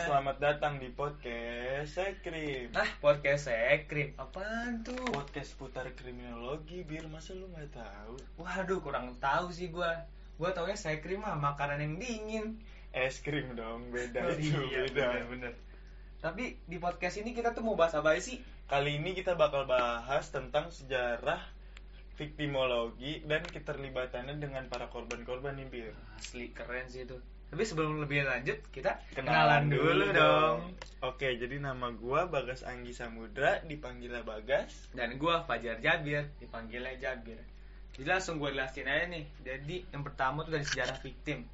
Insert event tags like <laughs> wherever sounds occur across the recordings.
selamat datang di podcast Sekrim Ah, podcast Sekrim. Apaan tuh? Podcast putar kriminologi, biar masa lu nggak tahu Waduh, kurang tahu sih gua. Gua taunya Sekrim mah makanan yang dingin. Es krim dong, beda <laughs> Oh, itu, iya, beda bener-bener. Tapi di podcast ini kita tuh mau bahas apa sih? Kali ini kita bakal bahas tentang sejarah viktimologi dan keterlibatannya dengan para korban-korban nih, Bir Asli keren sih itu. Tapi sebelum lebih lanjut, kita Kenalan dulu dong Oke, jadi nama gua Bagas Anggi Samudra, dipanggilnya Bagas Dan gua Fajar Jabir, dipanggilnya Jabir. Jadi langsung gue jelasin aja nih. Jadi yang pertama tuh dari sejarah victim.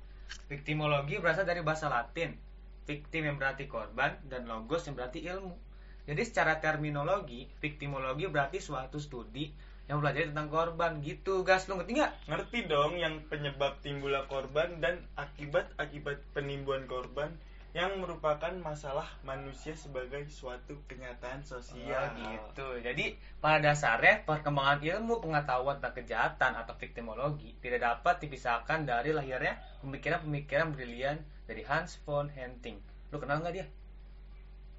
Victimologi berasal dari bahasa Latin. Victim yang berarti korban dan logos yang berarti ilmu. Jadi secara terminologi, victimologi berarti suatu studi yang belajar tentang korban gitu, guys. Lu ngerti nggak? Ngerti dong yang penyebab timbulnya korban dan akibat-akibat penimbunan korban yang merupakan masalah manusia sebagai suatu kenyataan sosial. Oh, gitu. Jadi pada dasarnya perkembangan ilmu pengetahuan tentang kejahatan atau victimologi tidak dapat dipisahkan dari lahirnya pemikiran-pemikiran brilian dari Hans von Henting. Lu kenal nggak dia?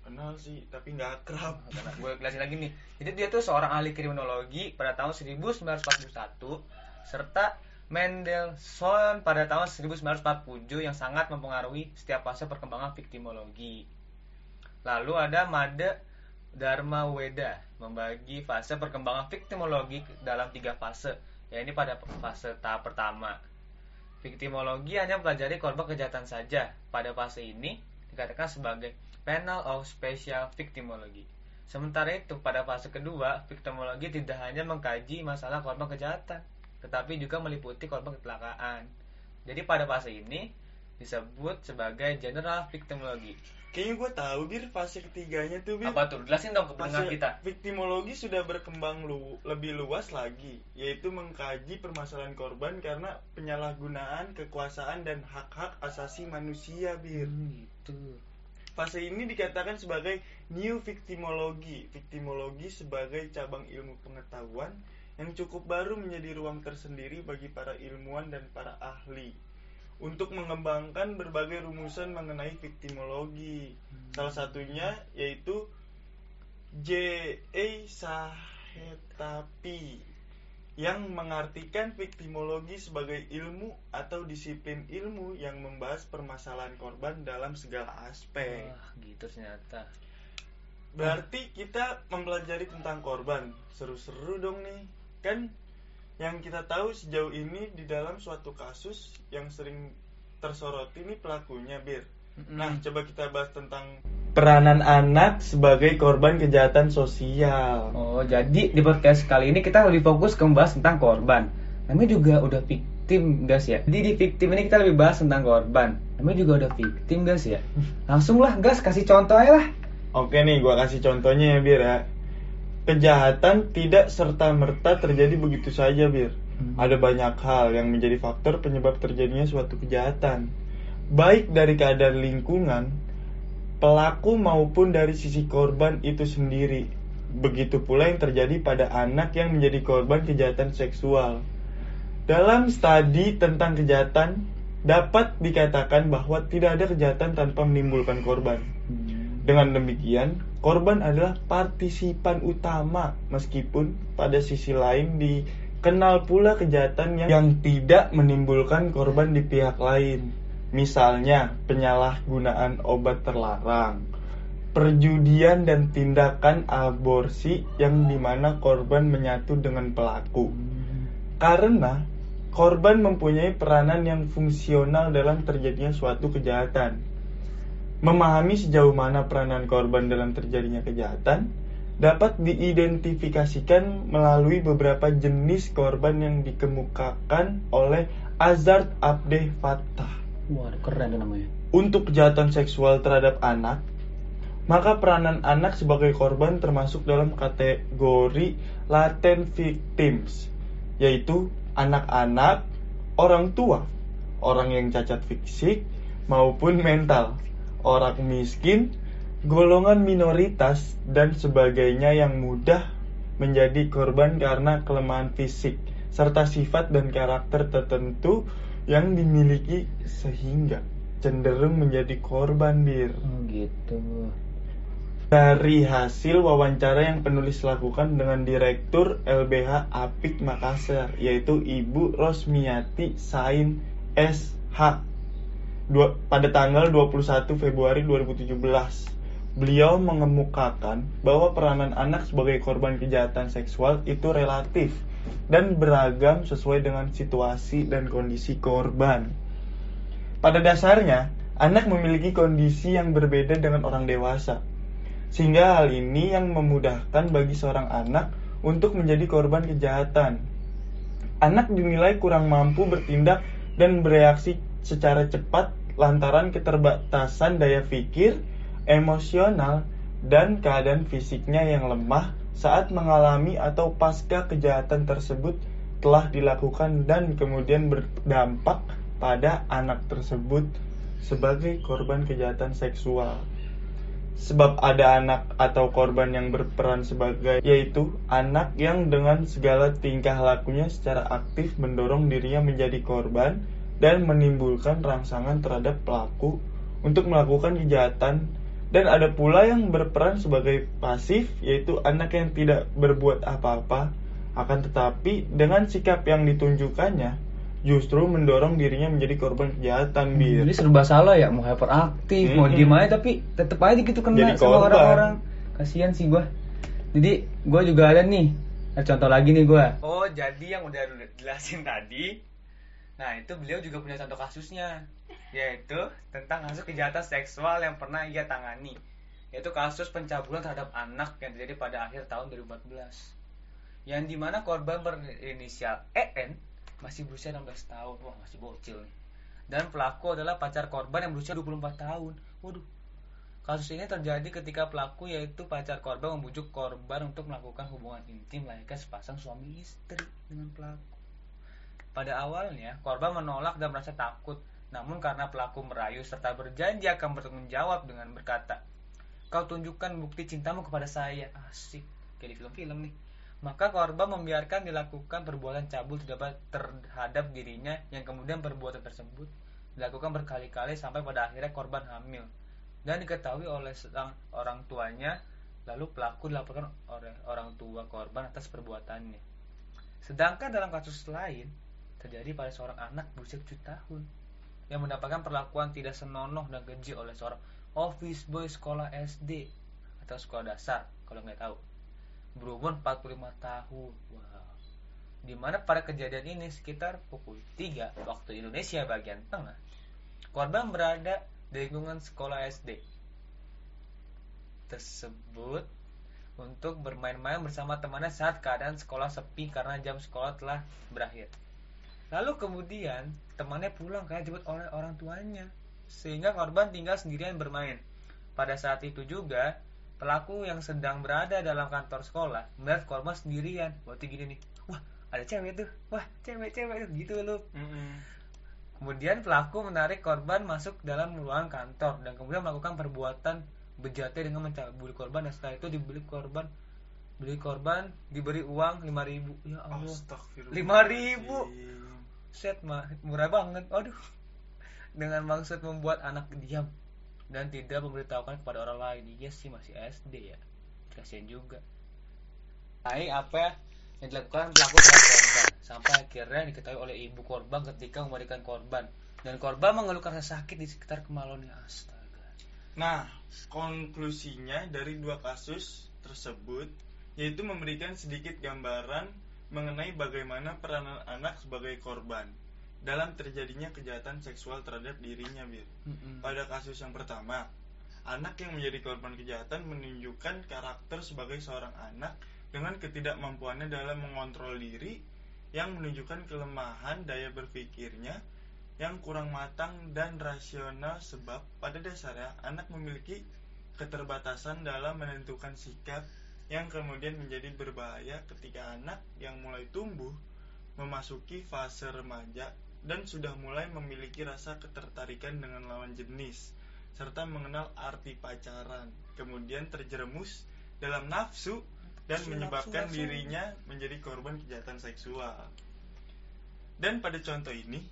Kenal sih, tapi nggak akrab. <laughs> Gue jelasin lagi nih. Jadi dia tuh seorang ahli kriminologi pada tahun 1941 serta Mendelssohn pada tahun 1947 yang sangat mempengaruhi setiap fase perkembangan viktimologi. Lalu ada Made Dharma Weda membagi fase perkembangan viktimologi dalam tiga fase. Ya ini pada fase tahap pertama. Viktimologi hanya mempelajari korban kejahatan saja. Pada fase ini dikatakan sebagai Panel of Special Victimology. Sementara itu, pada fase kedua, victimologi tidak hanya mengkaji masalah korban kejahatan, tetapi juga meliputi korban kecelakaan. Jadi pada fase ini disebut sebagai general victimology. Kayaknya gue tahu bir fase ketiganya tuh bir. Apa tuh? Jelasin dong ke pendengar kita. Viktimologi sudah berkembang lu, lebih luas lagi, yaitu mengkaji permasalahan korban karena penyalahgunaan kekuasaan dan hak-hak asasi manusia bir. gitu. Fase ini dikatakan sebagai new victimology. Victimologi sebagai cabang ilmu pengetahuan yang cukup baru menjadi ruang tersendiri bagi para ilmuwan dan para ahli untuk mengembangkan berbagai rumusan mengenai victimologi. Salah satunya yaitu J.A. Sahetapi yang mengartikan viktimologi sebagai ilmu atau disiplin ilmu yang membahas permasalahan korban dalam segala aspek. Wah, gitu ternyata. Berarti kita mempelajari tentang korban. Seru-seru dong nih. Kan yang kita tahu sejauh ini di dalam suatu kasus yang sering tersoroti nih pelakunya, Bir. Nah, coba kita bahas tentang peranan anak sebagai korban kejahatan sosial. Oh, jadi di podcast kali ini kita lebih fokus ke membahas tentang korban. Namanya juga udah victim, guys ya. Jadi di victim ini kita lebih bahas tentang korban. Namanya juga udah victim, guys ya. <laughs> Langsung lah, guys, kasih contoh aja lah. Oke nih, gua kasih contohnya ya, Bir ya. Kejahatan tidak serta-merta terjadi begitu saja, Bir. Hmm. Ada banyak hal yang menjadi faktor penyebab terjadinya suatu kejahatan. Baik dari keadaan lingkungan, pelaku maupun dari sisi korban itu sendiri. Begitu pula yang terjadi pada anak yang menjadi korban kejahatan seksual. Dalam studi tentang kejahatan, dapat dikatakan bahwa tidak ada kejahatan tanpa menimbulkan korban. Dengan demikian, korban adalah partisipan utama meskipun pada sisi lain dikenal pula kejahatan yang, yang tidak menimbulkan korban di pihak lain. Misalnya, penyalahgunaan obat terlarang, perjudian dan tindakan aborsi yang di mana korban menyatu dengan pelaku. Karena korban mempunyai peranan yang fungsional dalam terjadinya suatu kejahatan. Memahami sejauh mana peranan korban dalam terjadinya kejahatan dapat diidentifikasikan melalui beberapa jenis korban yang dikemukakan oleh Azard Abdeh Fattah. Wah, keren namanya. Untuk kejahatan seksual terhadap anak, maka peranan anak sebagai korban termasuk dalam kategori latent victims, yaitu anak-anak, orang tua, orang yang cacat fisik maupun mental, orang miskin, golongan minoritas dan sebagainya yang mudah menjadi korban karena kelemahan fisik serta sifat dan karakter tertentu yang dimiliki sehingga cenderung menjadi korban bir. Oh gitu. Dari hasil wawancara yang penulis lakukan dengan Direktur LBH Apik Makassar, yaitu Ibu Rosmiati Sain SH dua, pada tanggal 21 Februari 2017. Beliau mengemukakan bahwa peranan anak sebagai korban kejahatan seksual itu relatif dan beragam sesuai dengan situasi dan kondisi korban. Pada dasarnya, anak memiliki kondisi yang berbeda dengan orang dewasa sehingga hal ini yang memudahkan bagi seorang anak untuk menjadi korban kejahatan. Anak dinilai kurang mampu bertindak dan bereaksi secara cepat lantaran keterbatasan daya pikir, emosional, dan keadaan fisiknya yang lemah saat mengalami atau pasca kejahatan tersebut telah dilakukan dan kemudian berdampak pada anak tersebut sebagai korban kejahatan seksual. Sebab ada anak atau korban yang berperan sebagai yaitu anak yang dengan segala tingkah lakunya secara aktif mendorong dirinya menjadi korban dan menimbulkan rangsangan terhadap pelaku untuk melakukan kejahatan dan ada pula yang berperan sebagai pasif yaitu anak yang tidak berbuat apa-apa akan tetapi dengan sikap yang ditunjukkannya justru mendorong dirinya menjadi korban kejahatan bir Jadi serba salah ya, mau hyperaktif, mau Mm-mm. diem aja tapi tetep aja gitu kena Jadi sama orang-orang. Kasihan sih gua. Jadi gua juga ada nih. Ada contoh lagi nih gua. Oh, jadi yang udah jelasin tadi. Nah, itu beliau juga punya contoh kasusnya, yaitu tentang kasus kejahatan seksual yang pernah ia tangani, yaitu kasus pencabulan terhadap anak yang terjadi pada akhir tahun 2014. Yang di mana korban berinisial EN masih berusia 16 tahun, wah masih bocil nih. Dan pelaku adalah pacar korban yang berusia 24 tahun. Waduh, Kasus ini terjadi ketika pelaku yaitu pacar korban membujuk korban untuk melakukan hubungan intim layaknya sepasang suami istri dengan pelaku. Pada awalnya, korban menolak dan merasa takut. Namun karena pelaku merayu serta berjanji akan bertanggung jawab dengan berkata, Kau tunjukkan bukti cintamu kepada saya. Asik, kayak di film-film nih. Maka korban membiarkan dilakukan perbuatan cabul terhadap, dirinya yang kemudian perbuatan tersebut dilakukan berkali-kali sampai pada akhirnya korban hamil dan diketahui oleh sedang orang tuanya lalu pelaku dilaporkan oleh orang tua korban atas perbuatannya sedangkan dalam kasus lain terjadi pada seorang anak berusia 7 tahun yang mendapatkan perlakuan tidak senonoh dan keji oleh seorang office boy sekolah SD atau sekolah dasar kalau nggak tahu. Berumur 45 tahun. Wow. Di mana pada kejadian ini sekitar pukul 3 waktu Indonesia bagian tengah korban berada di lingkungan sekolah SD tersebut untuk bermain-main bersama temannya saat keadaan sekolah sepi karena jam sekolah telah berakhir. Lalu kemudian temannya pulang karena dijemput oleh orang tuanya sehingga korban tinggal sendirian bermain. Pada saat itu juga pelaku yang sedang berada dalam kantor sekolah melihat korban sendirian. Waktu gini nih, wah ada cewek tuh, wah cewek-cewek tuh gitu loh. Kemudian pelaku menarik korban masuk dalam ruangan kantor dan kemudian melakukan perbuatan bejatnya dengan mencabuli korban dan setelah itu dibeli korban beli korban diberi uang 5000 ya Allah Astagfirullah. 5.000. set mah murah banget. Aduh. Dengan maksud membuat anak diam dan tidak memberitahukan kepada orang lain. Iya sih masih SD ya. Kasihan juga. Hai apa yang dilakukan pelaku terhadap korban. Sampai akhirnya diketahui oleh ibu korban ketika memberikan korban. Dan korban mengeluhkan rasa sakit di sekitar kemaluannya astaga. Nah, konklusinya dari dua kasus tersebut yaitu memberikan sedikit gambaran mengenai bagaimana peranan anak sebagai korban dalam terjadinya kejahatan seksual terhadap dirinya, Bir. Pada kasus yang pertama, anak yang menjadi korban kejahatan menunjukkan karakter sebagai seorang anak dengan ketidakmampuannya dalam mengontrol diri yang menunjukkan kelemahan daya berpikirnya yang kurang matang dan rasional sebab pada dasarnya anak memiliki keterbatasan dalam menentukan sikap yang kemudian menjadi berbahaya ketika anak yang mulai tumbuh memasuki fase remaja dan sudah mulai memiliki rasa ketertarikan dengan lawan jenis serta mengenal arti pacaran kemudian terjerumus dalam nafsu dan Nafsu, menyebabkan nafsu, dirinya menjadi korban kejahatan seksual. Dan pada contoh ini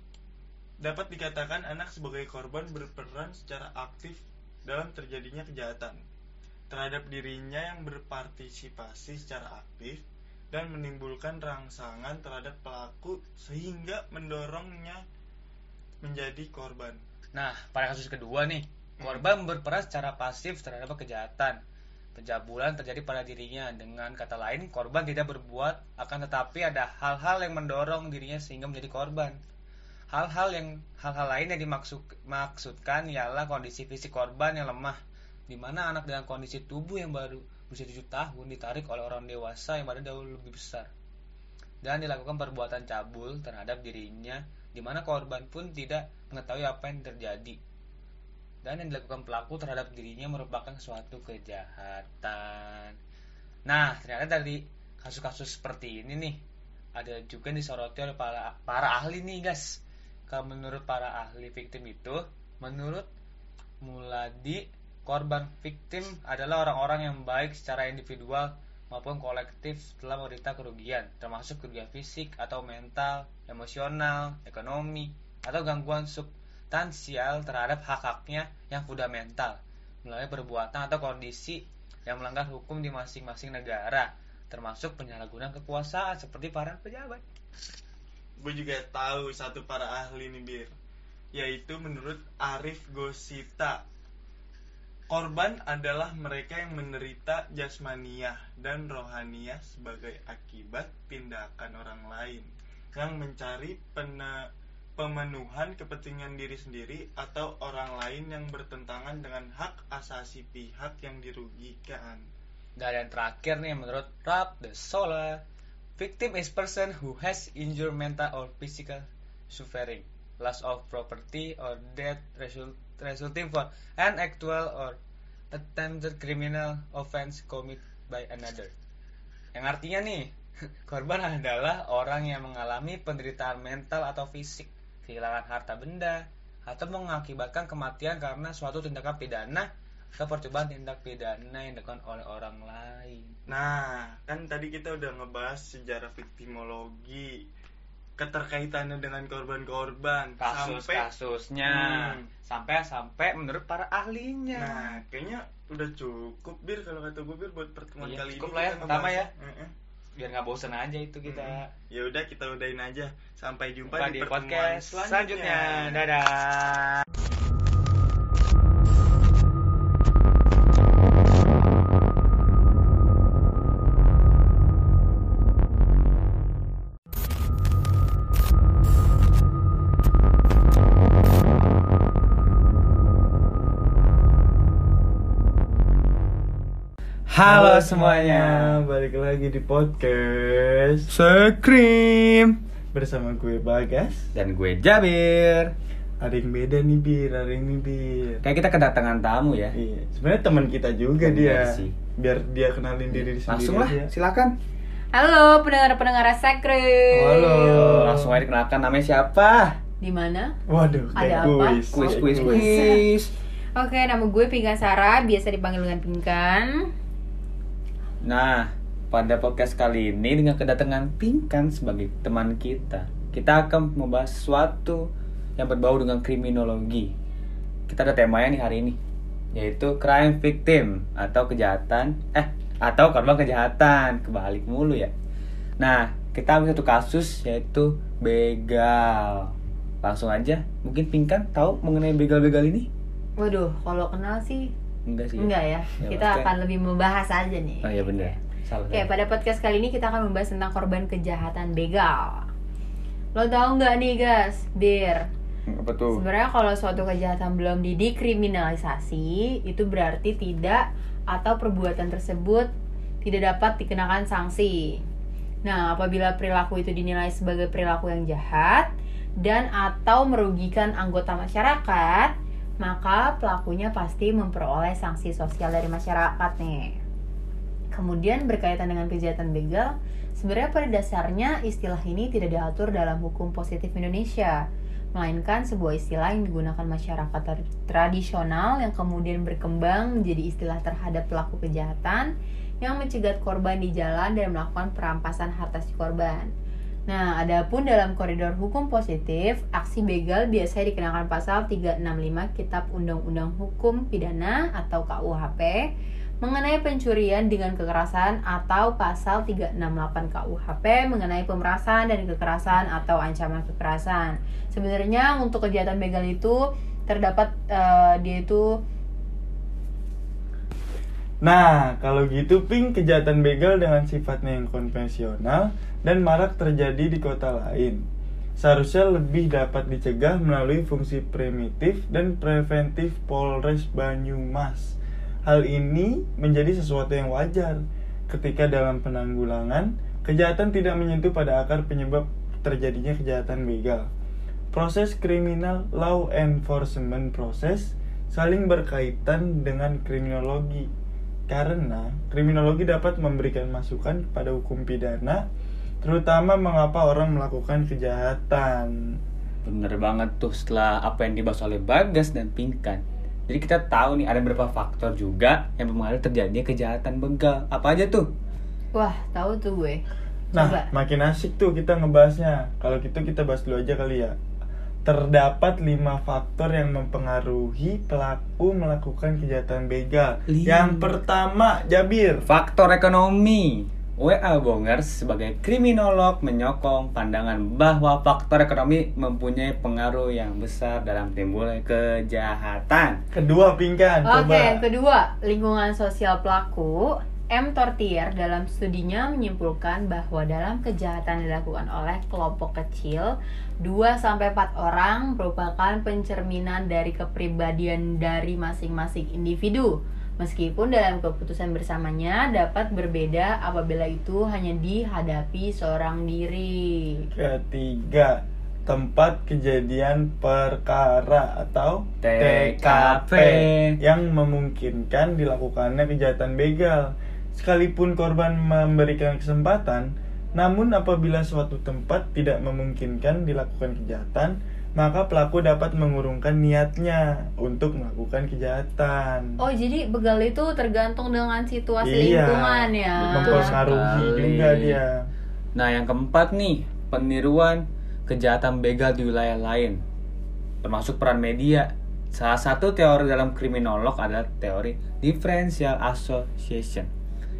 dapat dikatakan anak sebagai korban berperan secara aktif dalam terjadinya kejahatan terhadap dirinya yang berpartisipasi secara aktif dan menimbulkan rangsangan terhadap pelaku sehingga mendorongnya menjadi korban. Nah, pada kasus kedua nih, korban berperan secara pasif terhadap kejahatan. Pencabulan terjadi pada dirinya. Dengan kata lain, korban tidak berbuat, akan tetapi ada hal-hal yang mendorong dirinya sehingga menjadi korban. Hal-hal yang hal-hal lain yang dimaksudkan ialah kondisi fisik korban yang lemah, di mana anak dengan kondisi tubuh yang baru berusia 7 tahun ditarik oleh orang dewasa yang pada jauh lebih besar dan dilakukan perbuatan cabul terhadap dirinya di mana korban pun tidak mengetahui apa yang terjadi dan yang dilakukan pelaku terhadap dirinya merupakan suatu kejahatan. Nah, ternyata dari kasus-kasus seperti ini nih ada juga yang disoroti oleh para, para ahli nih guys. Kalau menurut para ahli victim itu, menurut Muladi, korban victim adalah orang-orang yang baik secara individual maupun kolektif setelah menderita kerugian, termasuk kerugian fisik atau mental, emosional, ekonomi, atau gangguan substansial terhadap hak-haknya yang fundamental melalui perbuatan atau kondisi yang melanggar hukum di masing-masing negara, termasuk penyalahgunaan kekuasaan seperti para pejabat. Gue juga tahu satu para ahli nih bir, yaitu menurut Arif Gosita Korban adalah mereka yang menderita jasmaniah dan rohaniah sebagai akibat tindakan orang lain yang mencari pena, pemenuhan kepentingan diri sendiri atau orang lain yang bertentangan dengan hak asasi pihak yang dirugikan. Dan yang terakhir nih menurut Rab the Solar, victim is person who has injured mental or physical suffering, loss of property or death result resulting from an actual or attempted criminal offense committed by another. Yang artinya nih, <laughs> korban adalah orang yang mengalami penderitaan mental atau fisik, kehilangan harta benda, atau mengakibatkan kematian karena suatu tindakan pidana atau percobaan tindak pidana yang dilakukan oleh orang lain. Nah, kan tadi kita udah ngebahas sejarah viktimologi, keterkaitannya dengan korban-korban kasus-kasusnya Hmm. sampai sampai menurut para ahlinya Nah, kayaknya udah cukup bir kalau kata gue bir buat pertemuan Iya, kali cukup ini. lah ya, pertama ya. Heeh. biar nggak bosen aja itu kita Mm-mm. Ya udah kita udahin aja. Sampai jumpa Jumpa di, di pertemuan podcast selanjutnya dadah Halo semuanya balik lagi di podcast Sekrim bersama gue Bagas. Dan gue Jabir Ada yang beda nih bir, ada yang nih bir. Kayak kita kedatangan tamu ya Iya, sebenarnya teman kita juga Bener dia. sih. Biar dia kenalin diri sendiri Langsung lah, aja. silakan Halo pendengar-pendengar Sekre. Halo. Langsung aja dikenalkan namanya siapa? Di mana? Waduh, Ada apa? kuis. Kuis, kuis, kuis. kuis Oke, nama gue Pinkan Sarah, biasa dipanggil dengan Pinkan. Nah, pada podcast kali ini dengan kedatangan Pinkan sebagai teman kita. Kita akan membahas sesuatu yang berbau dengan kriminologi. Kita ada temanya nih hari ini Yaitu crime victim atau kejahatan. Eh, atau korban kejahatan Kebalik mulu ya. Nah, kita ambil satu kasus yaitu begal. Langsung aja, mungkin Pinkan tahu mengenai begal-begal ini? Waduh, kalau kenal sih Enggak sih enggak ya. Ya, kita maksudnya- akan lebih membahas aja nih. Oh iya benar Salah Oke, pada podcast kali ini kita akan membahas tentang korban kejahatan begal. Lo tau nggak nih, guys? Bir, Apa tuh? sebenarnya kalau suatu kejahatan belum didekriminalisasi, itu berarti tidak atau perbuatan tersebut tidak dapat dikenakan sanksi. Nah, apabila perilaku itu dinilai sebagai perilaku yang jahat dan atau merugikan anggota masyarakat, maka pelakunya pasti memperoleh sanksi sosial dari masyarakat nih. Kemudian berkaitan dengan kejahatan begal, sebenarnya pada dasarnya istilah ini tidak diatur dalam hukum positif Indonesia, melainkan sebuah istilah yang digunakan masyarakat tra- tradisional yang kemudian berkembang menjadi istilah terhadap pelaku kejahatan yang mencegat korban di jalan dan melakukan perampasan harta si korban. Nah, adapun dalam koridor hukum positif, aksi begal biasanya dikenakan pasal 365 Kitab Undang-Undang Hukum Pidana atau KUHP mengenai pencurian dengan kekerasan atau pasal 368 KUHP mengenai pemerasan dan kekerasan atau ancaman kekerasan. Sebenarnya untuk kejahatan begal itu terdapat eh, dia itu Nah, kalau gitu Pink kejahatan begal dengan sifatnya yang konvensional dan marak terjadi di kota lain. Seharusnya lebih dapat dicegah melalui fungsi primitif dan preventif Polres Banyumas. Hal ini menjadi sesuatu yang wajar ketika dalam penanggulangan kejahatan tidak menyentuh pada akar penyebab terjadinya kejahatan begal. Proses kriminal law enforcement proses saling berkaitan dengan kriminologi karena kriminologi dapat memberikan masukan pada hukum pidana terutama mengapa orang melakukan kejahatan. Bener banget tuh setelah apa yang dibahas oleh Bagas dan Pinkan. Jadi kita tahu nih ada beberapa faktor juga yang mempengaruhi terjadinya kejahatan begal. Apa aja tuh? wah, tahu tuh gue. Nah, Coba. makin asik tuh kita ngebahasnya. Kalau gitu kita bahas dulu aja kali ya. Terdapat lima faktor yang mempengaruhi pelaku melakukan kejahatan begal. Lima. Yang pertama, Jabir. Faktor ekonomi. WA Bongers sebagai kriminolog menyokong pandangan bahwa faktor ekonomi mempunyai pengaruh yang besar dalam timbulnya kejahatan. Kedua, Pingkan. Oke, yang kedua, lingkungan sosial pelaku. M. Tortier dalam studinya menyimpulkan bahwa dalam kejahatan dilakukan oleh kelompok kecil 2-4 orang merupakan pencerminan dari kepribadian dari masing-masing individu. Meskipun dalam keputusan bersamanya dapat berbeda apabila itu hanya dihadapi seorang diri. Ketiga, tempat kejadian perkara atau TKP. yang memungkinkan dilakukannya kejahatan begal. Sekalipun korban memberikan kesempatan, namun apabila suatu tempat tidak memungkinkan dilakukan kejahatan, maka pelaku dapat mengurungkan niatnya untuk melakukan kejahatan. Oh, jadi begal itu tergantung dengan situasi Iya, lingkungan ya. mempengaruhi juga dia. Nah, yang keempat nih, peniruan kejahatan begal di wilayah lain. Termasuk peran media. Salah satu teori dalam kriminolog adalah teori differential association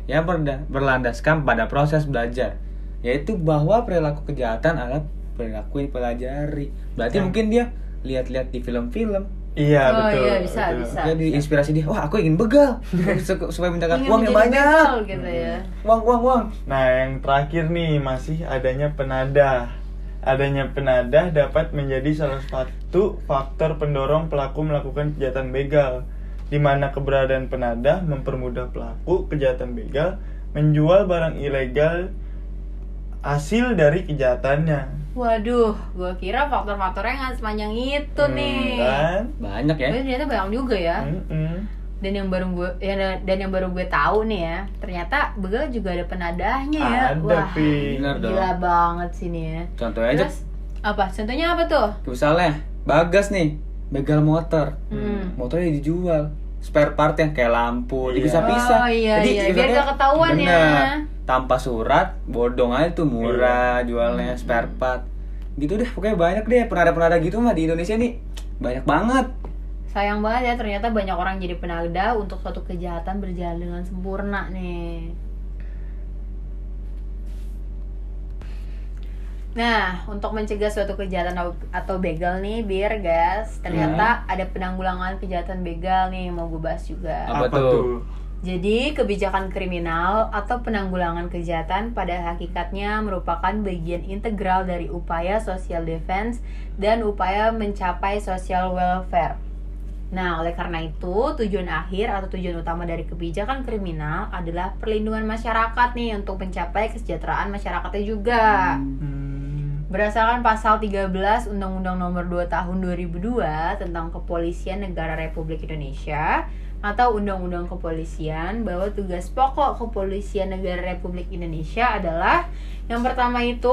yang berda- berlandaskan pada proses belajar, yaitu bahwa perilaku kejahatan adalah perilaku yang dipelajari. Berarti Ya. mungkin dia lihat-lihat di film-film, Iya Oh, betul. iya, bisa, betul. bisa. jadi inspirasi dia, wah aku ingin begal <laughs> Su- supaya Ingin uang yang banyak, begal gitu ya. uang uang uang. Nah, yang terakhir nih masih adanya penadah. Adanya penadah dapat menjadi salah satu faktor pendorong pelaku melakukan kejahatan begal, di mana keberadaan penadah mempermudah pelaku kejahatan begal menjual barang ilegal hasil dari kejahatannya. Waduh, gue kira faktor-faktornya nggak sepanjang itu Hmm, nih. Kan? Banyak ya. Tapi ternyata banyak juga ya. Mm-mm. Dan yang baru gue ya, dan yang baru gue tahu nih ya, ternyata begal juga ada penadahnya ya. Ada, Wah, Pi. Bener dong. gila banget sih nih ya. Contohnya aja, Terus apa? Contohnya apa tuh? misalnya Bagas nih, begal motor, Hmm. motornya dijual, spare part yang kayak lampu, Iya. dipisah-pisah. Oh, iya, iya. Biar gak ketahuan ya. Bener. Tanpa surat, bodong aja tuh murah Iya. jualnya Hmm. spare part. Gitu deh, pokoknya banyak deh penada-penada gitu mah di Indonesia nih. Banyak banget. Sayang banget ya ternyata banyak orang jadi penadah untuk suatu kejahatan berjalan dengan sempurna nih. Nah, untuk mencegah suatu kejahatan atau- begal nih, biar guys, ternyata ada penanggulangan kejahatan begal nih mau gue bahas juga. Apa tuh? Jadi, kebijakan kriminal atau penanggulangan kejahatan pada hakikatnya merupakan bagian integral dari upaya social defense dan upaya mencapai social welfare. Nah, oleh karena itu, tujuan akhir atau tujuan utama dari kebijakan kriminal adalah perlindungan masyarakat nih untuk mencapai kesejahteraan masyarakatnya juga. Hmm. Berdasarkan pasal 13 Undang-Undang Nomor 2 Tahun 2002 tentang Kepolisian Negara Republik Indonesia atau Undang-Undang Kepolisian bahwa tugas pokok Kepolisian Negara Republik Indonesia adalah yang pertama itu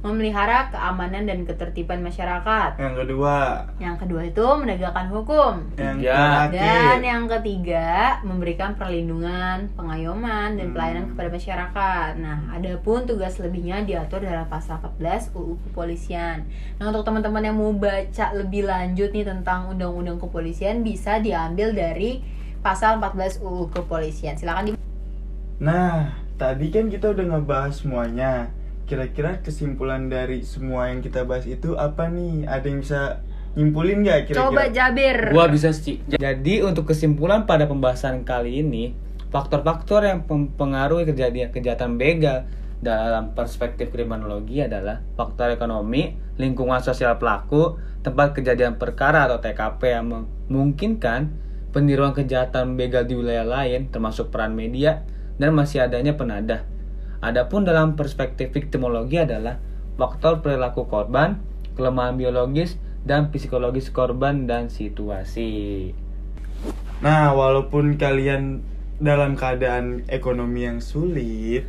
memelihara keamanan dan ketertiban masyarakat. Yang kedua, Yang kedua itu menegakkan hukum. yang Ya. terakhir. Dan yang ketiga, memberikan perlindungan, pengayoman, dan Hmm. pelayanan kepada masyarakat. Nah, adapun tugas lebihnya diatur dalam pasal 14 UU Kepolisian. Nah, untuk teman-teman yang mau baca lebih lanjut nih tentang Undang-Undang Kepolisian bisa diambil dari pasal 14 UU Kepolisian. Silakan di Nah, tadi kan kita udah ngebahas semuanya. Kira-kira kesimpulan dari semua yang kita bahas itu apa nih? Ada yang bisa nyimpulin nggak kira-kira? Coba Jabir. Gua bisa sih. Jadi untuk kesimpulan pada pembahasan kali ini, faktor-faktor yang mempengaruhi kejadian kejahatan begal dalam perspektif kriminologi adalah faktor ekonomi, lingkungan sosial pelaku, tempat kejadian perkara atau TKP yang memungkinkan peniruan kejahatan begal di wilayah lain termasuk peran media dan masih adanya penadah. Adapun dalam perspektif viktimologi adalah faktor perilaku korban, kelemahan biologis dan psikologis korban dan situasi. Nah, walaupun kalian dalam keadaan ekonomi yang sulit,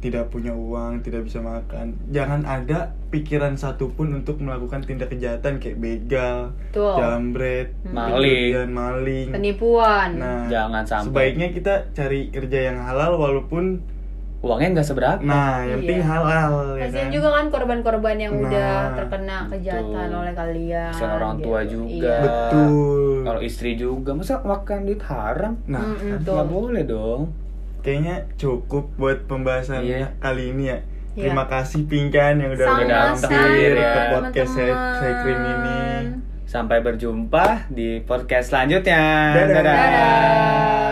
tidak punya uang, tidak bisa makan, jangan ada pikiran satupun untuk melakukan tindak kejahatan kayak begal, Betul. jambret, Maling. pencurian, maling. Penipuan. Nah, Jangan sampai. sebaiknya kita cari kerja yang halal walaupun Uangnya nggak seberapa. nah, yang penting Iya. halal ya Kasian kan. juga kan korban-korban yang Nah, udah terkena kejahatan betul. oleh kalian. Kasian orang tua gitu. juga. Iya. Betul. Kalau istri juga, masa makan duit haram? Nah, kan. Nggak boleh dong. kayaknya cukup buat pembahasan Iya. kali ini ya. Iya. Terima kasih Pinkan yang udah Sama-sama, hadir ke podcast saya, saya Krim ini. Sampai berjumpa di podcast selanjutnya. Dadah. Dadah. Dadah.